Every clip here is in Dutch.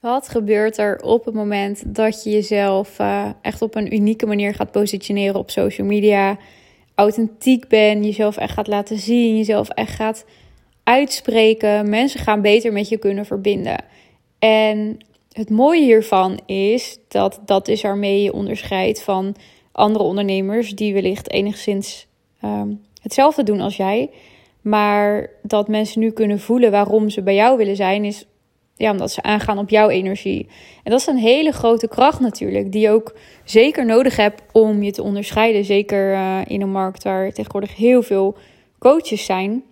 Wat gebeurt er op het moment dat je jezelf uh, echt op een unieke manier gaat positioneren op social media? Authentiek bent, jezelf echt gaat laten zien, jezelf echt gaat uitspreken. Mensen gaan beter met je kunnen verbinden. En het mooie hiervan is dat dat is waarmee je onderscheidt van andere ondernemers die wellicht enigszins um, hetzelfde doen als jij. Maar dat mensen nu kunnen voelen waarom ze bij jou willen zijn, is ja, omdat ze aangaan op jouw energie. En dat is een hele grote kracht natuurlijk, die je ook zeker nodig hebt om je te onderscheiden. Zeker uh, in een markt waar tegenwoordig heel veel coaches zijn.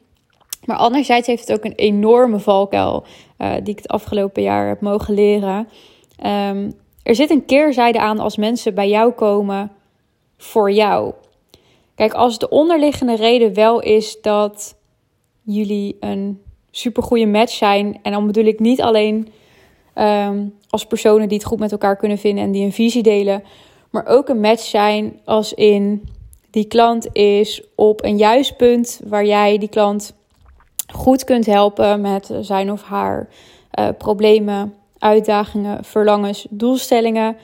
Maar anderzijds heeft het ook een enorme valkuil uh, die ik het afgelopen jaar heb mogen leren. Um, er zit een keerzijde aan als mensen bij jou komen voor jou. Kijk, als de onderliggende reden wel is dat jullie een supergoeie match zijn. En dan bedoel ik niet alleen um, als personen die het goed met elkaar kunnen vinden en die een visie delen. Maar ook een match zijn als in die klant is op een juist punt waar jij die klant goed kunt helpen met zijn of haar uh, problemen, uitdagingen, verlangens, doelstellingen.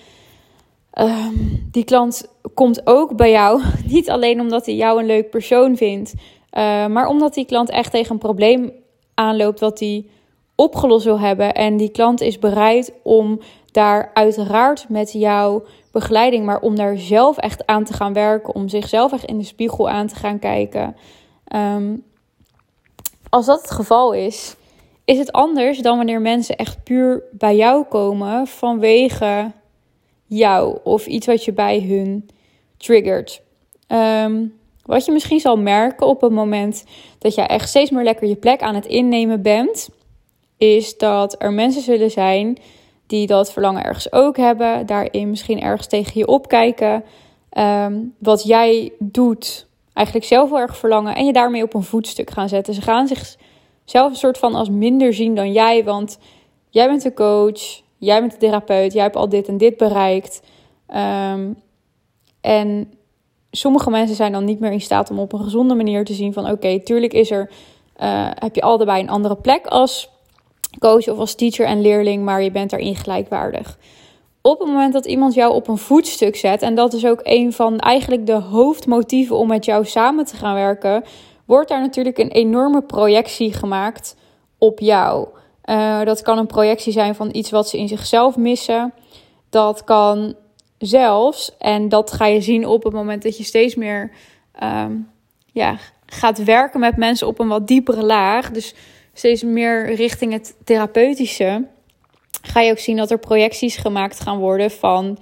Um, die klant komt ook bij jou, niet alleen omdat hij jou een leuk persoon vindt, uh, maar omdat die klant echt tegen een probleem aanloopt wat hij opgelost wil hebben. En die klant is bereid om daar uiteraard met jouw begeleiding, maar om daar zelf echt aan te gaan werken, om zichzelf echt in de spiegel aan te gaan kijken. Um, als dat het geval is, is het anders dan wanneer mensen echt puur bij jou komen vanwege jou of iets wat je bij hun triggert. Um, wat je misschien zal merken op het moment dat jij echt steeds meer lekker je plek aan het innemen bent, is dat er mensen zullen zijn die dat verlangen ergens ook hebben, daarin misschien ergens tegen je opkijken. Um, wat jij doet, eigenlijk zelf heel erg verlangen en je daarmee op een voetstuk gaan zetten. Ze gaan zichzelf een soort van als minder zien dan jij, want jij bent de coach, jij bent de therapeut, jij hebt al dit en dit bereikt. Um, en sommige mensen zijn dan niet meer in staat om op een gezonde manier te zien van oké, tuurlijk is er, uh, heb je allebei een andere plek als coach of als teacher en leerling, maar je bent daarin gelijkwaardig. Op het moment dat iemand jou op een voetstuk zet, en dat is ook een van eigenlijk de hoofdmotieven om met jou samen te gaan werken, wordt daar natuurlijk een enorme projectie gemaakt op jou. Uh, dat kan een projectie zijn van iets wat ze in zichzelf missen. Dat kan zelfs, en dat ga je zien op het moment dat je steeds meer um, ja, gaat werken met mensen op een wat diepere laag, dus steeds meer richting het therapeutische, ga je ook zien dat er projecties gemaakt gaan worden van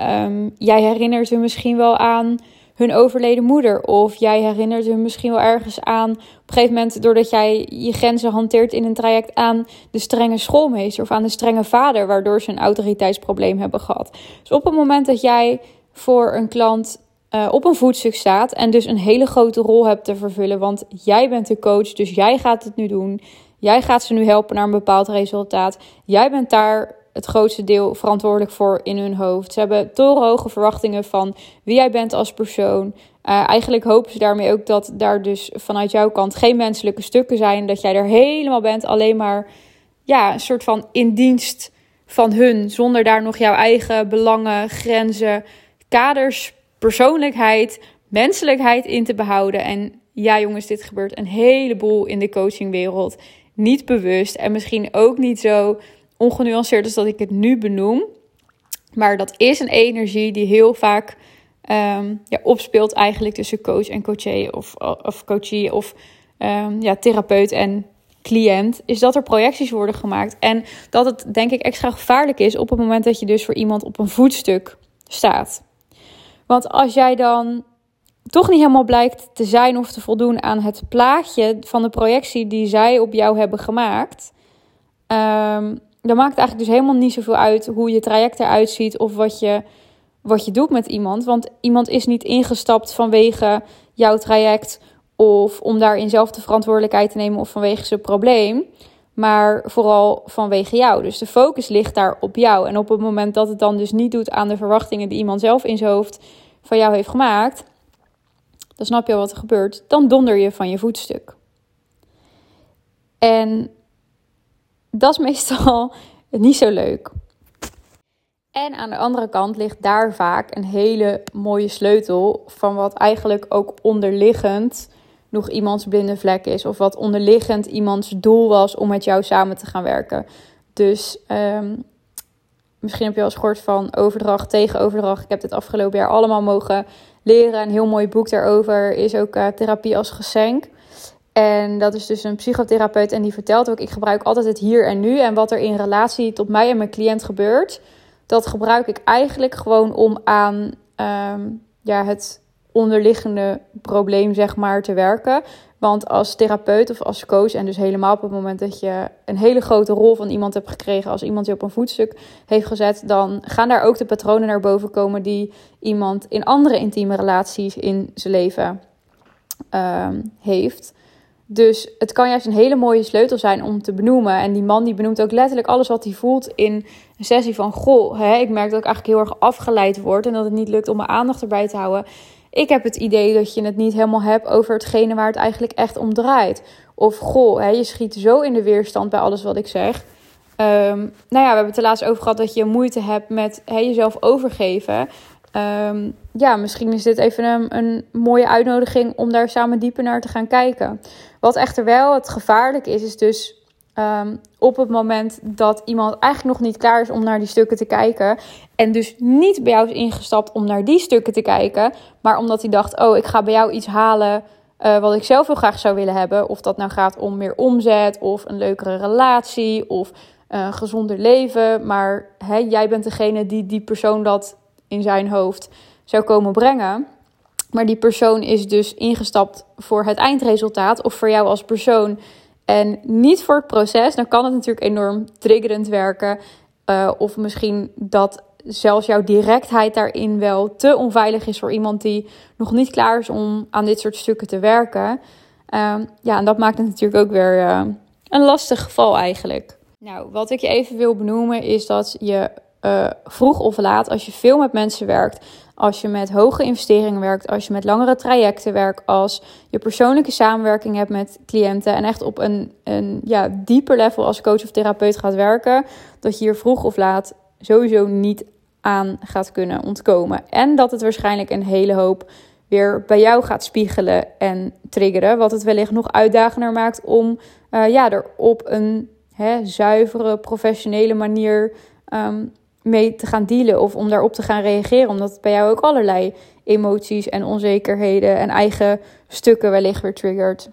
um, jij herinnert je misschien wel aan hun overleden moeder. Of jij herinnert hun misschien wel ergens aan, op een gegeven moment, doordat jij je grenzen hanteert in een traject aan de strenge schoolmeester of aan de strenge vader, waardoor ze een autoriteitsprobleem hebben gehad. Dus op het moment dat jij voor een klant uh, op een voetstuk staat en dus een hele grote rol hebt te vervullen, want jij bent de coach, dus jij gaat het nu doen. Jij gaat ze nu helpen naar een bepaald resultaat. Jij bent daar het grootste deel verantwoordelijk voor in hun hoofd. Ze hebben torenhoge verwachtingen van wie jij bent als persoon. Uh, eigenlijk hopen ze daarmee ook dat daar dus vanuit jouw kant geen menselijke stukken zijn. Dat jij er helemaal bent, alleen maar ja, een soort van in dienst van hun. Zonder daar nog jouw eigen belangen, grenzen, kaders, persoonlijkheid, menselijkheid in te behouden. En ja, jongens, dit gebeurt een heleboel in de coachingwereld. Niet bewust en misschien ook niet zo ongenuanceerd als dat ik het nu benoem. Maar dat is een energie die heel vaak um, ja, opspeelt eigenlijk tussen coach en coachee of, of coachie of um, ja, therapeut en cliënt. Is dat er projecties worden gemaakt. En dat het denk ik extra gevaarlijk is op het moment dat je dus voor iemand op een voetstuk staat. Want als jij dan toch niet helemaal blijkt te zijn of te voldoen aan het plaatje van de projectie die zij op jou hebben gemaakt. Um, dan maakt het eigenlijk dus helemaal niet zoveel uit hoe je traject eruit ziet of wat je, wat je doet met iemand. Want iemand is niet ingestapt vanwege jouw traject of om daarin zelf de verantwoordelijkheid te nemen of vanwege zijn probleem. Maar vooral vanwege jou. Dus de focus ligt daar op jou. En op het moment dat het dan dus niet doet aan de verwachtingen die iemand zelf in zijn hoofd van jou heeft gemaakt, dan snap je wat er gebeurt. Dan donder je van je voetstuk. En dat is meestal niet zo leuk. En aan de andere kant ligt daar vaak een hele mooie sleutel van wat eigenlijk ook onderliggend nog iemands blinde vlek is. Of wat onderliggend iemands doel was om met jou samen te gaan werken. Dus ehm, misschien heb je al eens gehoord van overdracht tegen overdracht. Ik heb dit afgelopen jaar allemaal mogen leren. Een heel mooi boek daarover is ook uh, Therapie als geschenk. En dat is dus een psychotherapeut en die vertelt ook: ik gebruik altijd het hier en nu. En wat er in relatie tot mij en mijn cliënt gebeurt, dat gebruik ik eigenlijk gewoon om aan ehm, ja, het onderliggende probleem, zeg maar, te werken. Want als therapeut of als coach, en dus helemaal op het moment dat je een hele grote rol van iemand hebt gekregen, als iemand je op een voetstuk heeft gezet, dan gaan daar ook de patronen naar boven komen die iemand in andere intieme relaties in zijn leven ehm, heeft. Dus het kan juist een hele mooie sleutel zijn om te benoemen. En die man die benoemt ook letterlijk alles wat hij voelt in een sessie van... Goh, hè, ik merk dat ik eigenlijk heel erg afgeleid word en dat het niet lukt om mijn aandacht erbij te houden. Ik heb het idee dat je het niet helemaal hebt over hetgene waar het eigenlijk echt om draait. Of goh, hè, je schiet zo in de weerstand bij alles wat ik zeg. Um, nou ja, we hebben het er laatst over gehad dat je moeite hebt met hè, jezelf overgeven. Um, ja, misschien is dit even een, een, mooie uitnodiging om daar samen dieper naar te gaan kijken. Wat echter wel het gevaarlijk is, is dus um, op het moment dat iemand eigenlijk nog niet klaar is om naar die stukken te kijken. En dus niet bij jou is ingestapt om naar die stukken te kijken. Maar omdat hij dacht: oh, ik ga bij jou iets halen. Uh, wat ik zelf heel graag zou willen hebben. Of dat nou gaat om meer omzet, of een leukere relatie, of een gezonder leven. Maar hè, jij bent degene die die persoon dat in zijn hoofd zou komen brengen. Maar die persoon is dus ingestapt voor het eindresultaat of voor jou als persoon en niet voor het proces. Dan kan het natuurlijk enorm triggerend werken. Uh, of misschien dat zelfs jouw directheid daarin wel te onveilig is voor iemand die nog niet klaar is om aan dit soort stukken te werken. Uh, ja, en dat maakt het natuurlijk ook weer uh, een lastig geval eigenlijk. Nou, wat ik je even wil benoemen is dat je uh, vroeg of laat, als je veel met mensen werkt, als je met hoge investeringen werkt, als je met langere trajecten werkt, als je persoonlijke samenwerking hebt met cliënten en echt op een, een ja, dieper level als coach of therapeut gaat werken, dat je hier vroeg of laat sowieso niet aan gaat kunnen ontkomen. En dat het waarschijnlijk een hele hoop weer bij jou gaat spiegelen en triggeren, wat het wellicht nog uitdagender maakt om uh, ja, er op een hè, zuivere, professionele manier um, mee te gaan dealen of om daarop te gaan reageren. Omdat het bij jou ook allerlei emoties en onzekerheden en eigen stukken wellicht weer triggert.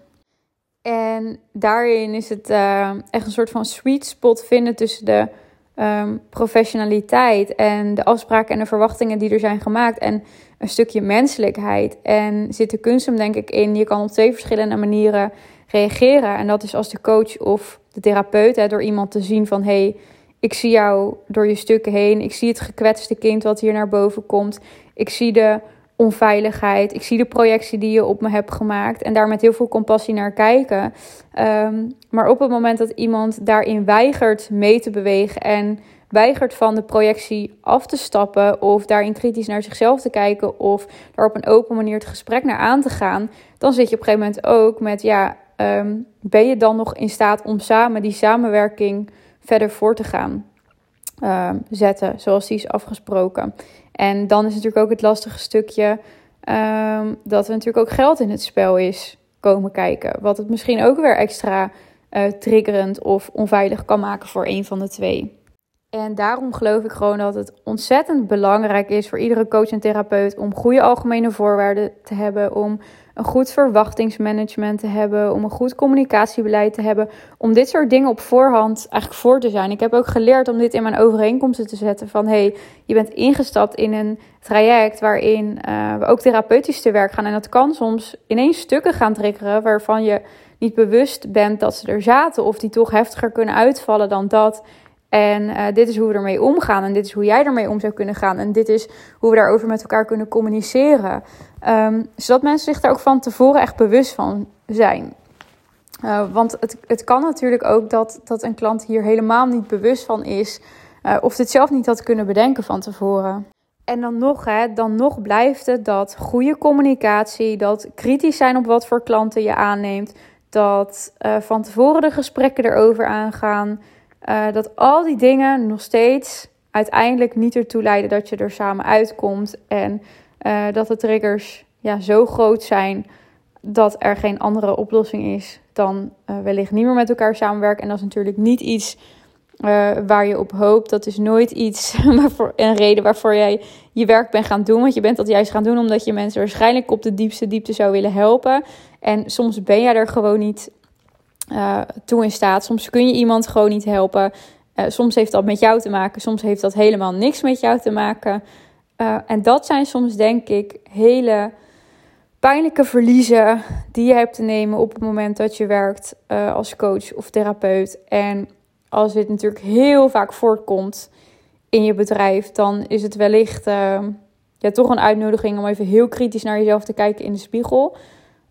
En daarin is het uh, echt een soort van sweet spot vinden tussen de um, professionaliteit en de afspraken en de verwachtingen die er zijn gemaakt. En een stukje menselijkheid. En zit de kunst hem denk ik in. Je kan op twee verschillende manieren reageren. En dat is als de coach of de therapeut, hè, door iemand te zien van hey, ik zie jou door je stukken heen. Ik zie het gekwetste kind wat hier naar boven komt. Ik zie de onveiligheid. Ik zie de projectie die je op me hebt gemaakt. En daar met heel veel compassie naar kijken. Um, maar op het moment dat iemand daarin weigert mee te bewegen en weigert van de projectie af te stappen of daarin kritisch naar zichzelf te kijken of daar op een open manier het gesprek naar aan te gaan, dan zit je op een gegeven moment ook met ja, um, ben je dan nog in staat om samen die samenwerking verder voor te gaan uh, zetten, zoals die is afgesproken. En dan is natuurlijk ook het lastige stukje uh, dat er natuurlijk ook geld in het spel is komen kijken. Wat het misschien ook weer extra uh, triggerend of onveilig kan maken voor een van de twee. En daarom geloof ik gewoon dat het ontzettend belangrijk is voor iedere coach en therapeut om goede algemene voorwaarden te hebben, om een goed verwachtingsmanagement te hebben, om een goed communicatiebeleid te hebben, om dit soort dingen op voorhand eigenlijk voor te zijn. Ik heb ook geleerd om dit in mijn overeenkomsten te zetten van hey, je bent ingestapt in een traject waarin uh, we ook therapeutisch te werk gaan en dat kan soms ineens stukken gaan triggeren waarvan je niet bewust bent dat ze er zaten of die toch heftiger kunnen uitvallen dan dat. En uh, dit is hoe we ermee omgaan. En dit is hoe jij ermee om zou kunnen gaan. En dit is hoe we daarover met elkaar kunnen communiceren. Um, zodat mensen zich daar ook van tevoren echt bewust van zijn. Uh, want het, het kan natuurlijk ook dat, dat een klant hier helemaal niet bewust van is. Uh, of dit zelf niet had kunnen bedenken van tevoren. En dan nog, hè, dan nog blijft het dat goede communicatie, dat kritisch zijn op wat voor klanten je aanneemt, dat van tevoren de gesprekken erover aangaan dat al die dingen nog steeds uiteindelijk niet ertoe leiden dat je er samen uitkomt. En dat de triggers ja, zo groot zijn dat er geen andere oplossing is dan wellicht niet meer met elkaar samenwerken. En dat is natuurlijk niet iets uh, waar je op hoopt. Dat is nooit iets, waarvoor, een reden waarvoor jij je werk bent gaan doen. Want je bent dat juist gaan doen omdat je mensen waarschijnlijk op de diepste diepte zou willen helpen. En soms ben jij er gewoon niet uh, toe in staat. Soms kun je iemand gewoon niet helpen. Uh, soms heeft dat met jou te maken. Soms heeft dat helemaal niks met jou te maken. en dat zijn soms, denk ik, hele pijnlijke verliezen die je hebt te nemen op het moment dat je werkt als coach of therapeut. En als dit natuurlijk heel vaak voorkomt in je bedrijf, dan is het wellicht ja, toch een uitnodiging om even heel kritisch naar jezelf te kijken in de spiegel.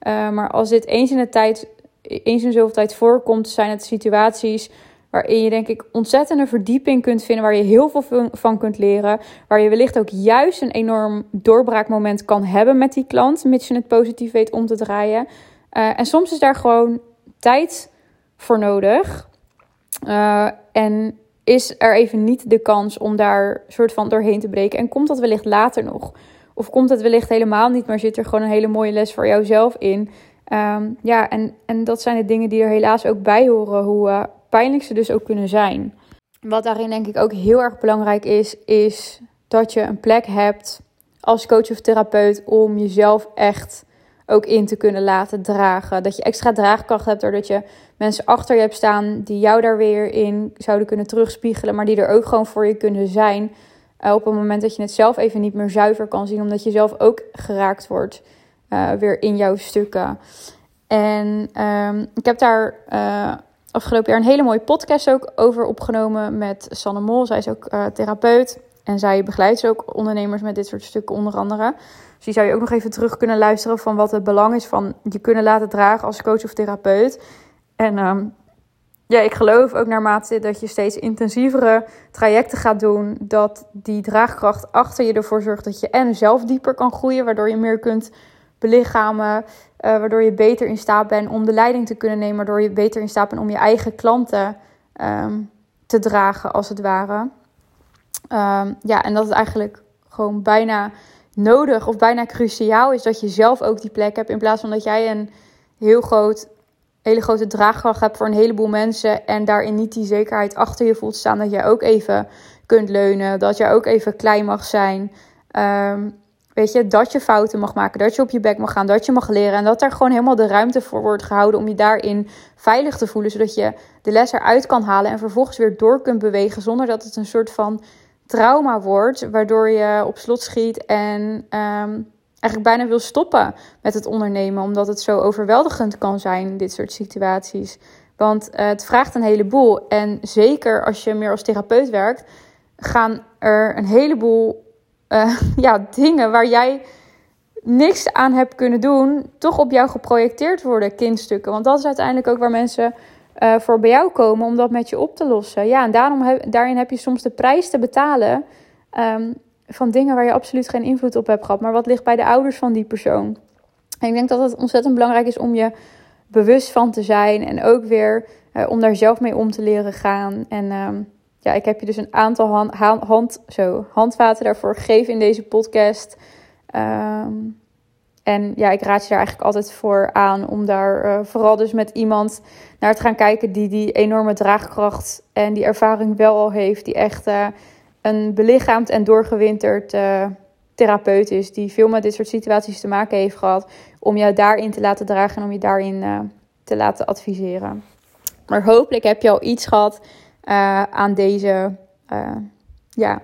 Maar als dit eens in de tijd, eens in zoveel tijd voorkomt, zijn het situaties waarin je denk ik ontzettende verdieping kunt vinden, waar je heel veel van kunt leren, waar je wellicht ook juist een enorm doorbraakmoment kan hebben met die klant, mits je het positief weet om te draaien. Uh, en soms is daar gewoon tijd voor nodig. Uh, en is er even niet de kans om daar soort van doorheen te breken? En komt dat wellicht later nog? Of komt het wellicht helemaal niet, maar zit er gewoon een hele mooie les voor jouzelf in? Um, ja, en, en dat zijn de dingen die er helaas ook bij horen, hoe uh, pijnlijk ze dus ook kunnen zijn. Wat daarin denk ik ook heel erg belangrijk is, is dat je een plek hebt als coach of therapeut om jezelf echt ook in te kunnen laten dragen. Dat je extra draagkracht hebt doordat je mensen achter je hebt staan die jou daar weer in zouden kunnen terugspiegelen, maar die er ook gewoon voor je kunnen zijn. Uh, op het moment dat je het zelf even niet meer zuiver kan zien, omdat je zelf ook geraakt wordt uh, weer in jouw stukken. En um, ik heb daar uh, afgelopen jaar een hele mooie podcast ook over opgenomen met Sanne Mol. Zij is ook therapeut en zij begeleidt ook ondernemers met dit soort stukken onder andere. Dus die zou je ook nog even terug kunnen luisteren van wat het belang is van je kunnen laten dragen als coach of therapeut. En um, ja, ik geloof ook naarmate dat je steeds intensievere trajecten gaat doen, dat die draagkracht achter je ervoor zorgt dat je en zelf dieper kan groeien, waardoor je meer kunt belichamen, uh, waardoor je beter in staat bent om de leiding te kunnen nemen, waardoor je beter in staat bent om je eigen klanten um, te dragen, als het ware. Um, ja, en dat het eigenlijk gewoon bijna nodig of bijna cruciaal is dat je zelf ook die plek hebt, in plaats van dat jij een heel groot hele grote draagkracht hebt voor een heleboel mensen. En daarin niet die zekerheid achter je voelt staan dat jij ook even kunt leunen. Dat jij ook even klein mag zijn. Um, weet je, dat je fouten mag maken. Dat je op je bek mag gaan. Dat je mag leren. En dat er gewoon helemaal de ruimte voor wordt gehouden om je daarin veilig te voelen. Zodat je de les eruit kan halen en vervolgens weer door kunt bewegen. Zonder dat het een soort van trauma wordt. Waardoor je op slot schiet en um, eigenlijk bijna wil stoppen met het ondernemen, omdat het zo overweldigend kan zijn, dit soort situaties. Want uh, het vraagt een heleboel. En zeker als je meer als therapeut werkt, gaan er een heleboel uh, ja, dingen waar jij niks aan hebt kunnen doen, toch op jou geprojecteerd worden, kindstukken. Want dat is uiteindelijk ook waar mensen uh, voor bij jou komen om dat met je op te lossen. Ja, en daarom daarin heb je soms de prijs te betalen. Um, van dingen waar je absoluut geen invloed op hebt gehad. Maar wat ligt bij de ouders van die persoon? En ik denk dat het ontzettend belangrijk is om je bewust van te zijn. En ook weer uh, om daar zelf mee om te leren gaan. En uh, ja, ik heb je dus een aantal hand, hand, zo, handvaten daarvoor gegeven in deze podcast. Um, en ja, ik raad je daar eigenlijk altijd voor aan om daar uh, vooral dus met iemand naar te gaan kijken die die enorme draagkracht en die ervaring wel al heeft. Die echt uh, een belichaamd en doorgewinterd uh, therapeut is. Die veel met dit soort situaties te maken heeft gehad. Om jou daarin te laten dragen en om je daarin te laten adviseren. Maar hopelijk heb je al iets gehad uh, aan deze ja,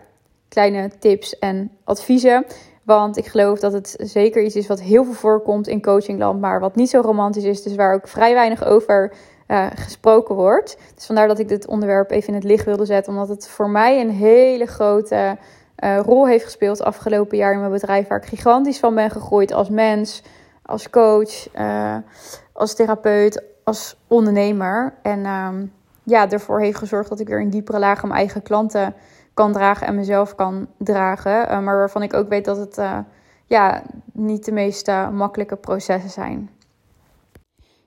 kleine tips en adviezen. Want ik geloof dat het zeker iets is wat heel veel voorkomt in coachingland, maar wat niet zo romantisch is. Dus waar ook vrij weinig over uh, gesproken wordt. Dus vandaar dat ik dit onderwerp even in het licht wilde zetten. Omdat het voor mij een hele grote rol heeft gespeeld afgelopen jaar in mijn bedrijf. Waar ik gigantisch van ben gegroeid als mens, als coach, als therapeut, als ondernemer. En um, ja, ervoor heeft gezorgd dat ik weer een diepere laag mijn eigen klanten kan dragen en mezelf kan dragen. maar waarvan ik ook weet dat het ja, niet de meest makkelijke processen zijn.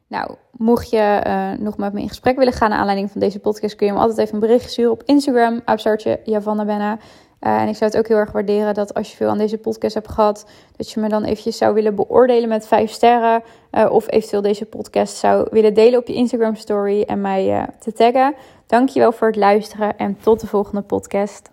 Nou, mocht je nog met me in gesprek willen gaan naar aanleiding van deze podcast, kun je me altijd even een berichtje sturen op Instagram, Absartje Javanna Benna. Uh, en ik zou het ook heel erg waarderen dat als je veel aan deze podcast hebt gehad, dat je me dan eventjes zou willen beoordelen met vijf sterren. Uh, of eventueel deze podcast zou willen delen op je Instagram story en mij te taggen. Dankjewel voor het luisteren en tot de volgende podcast.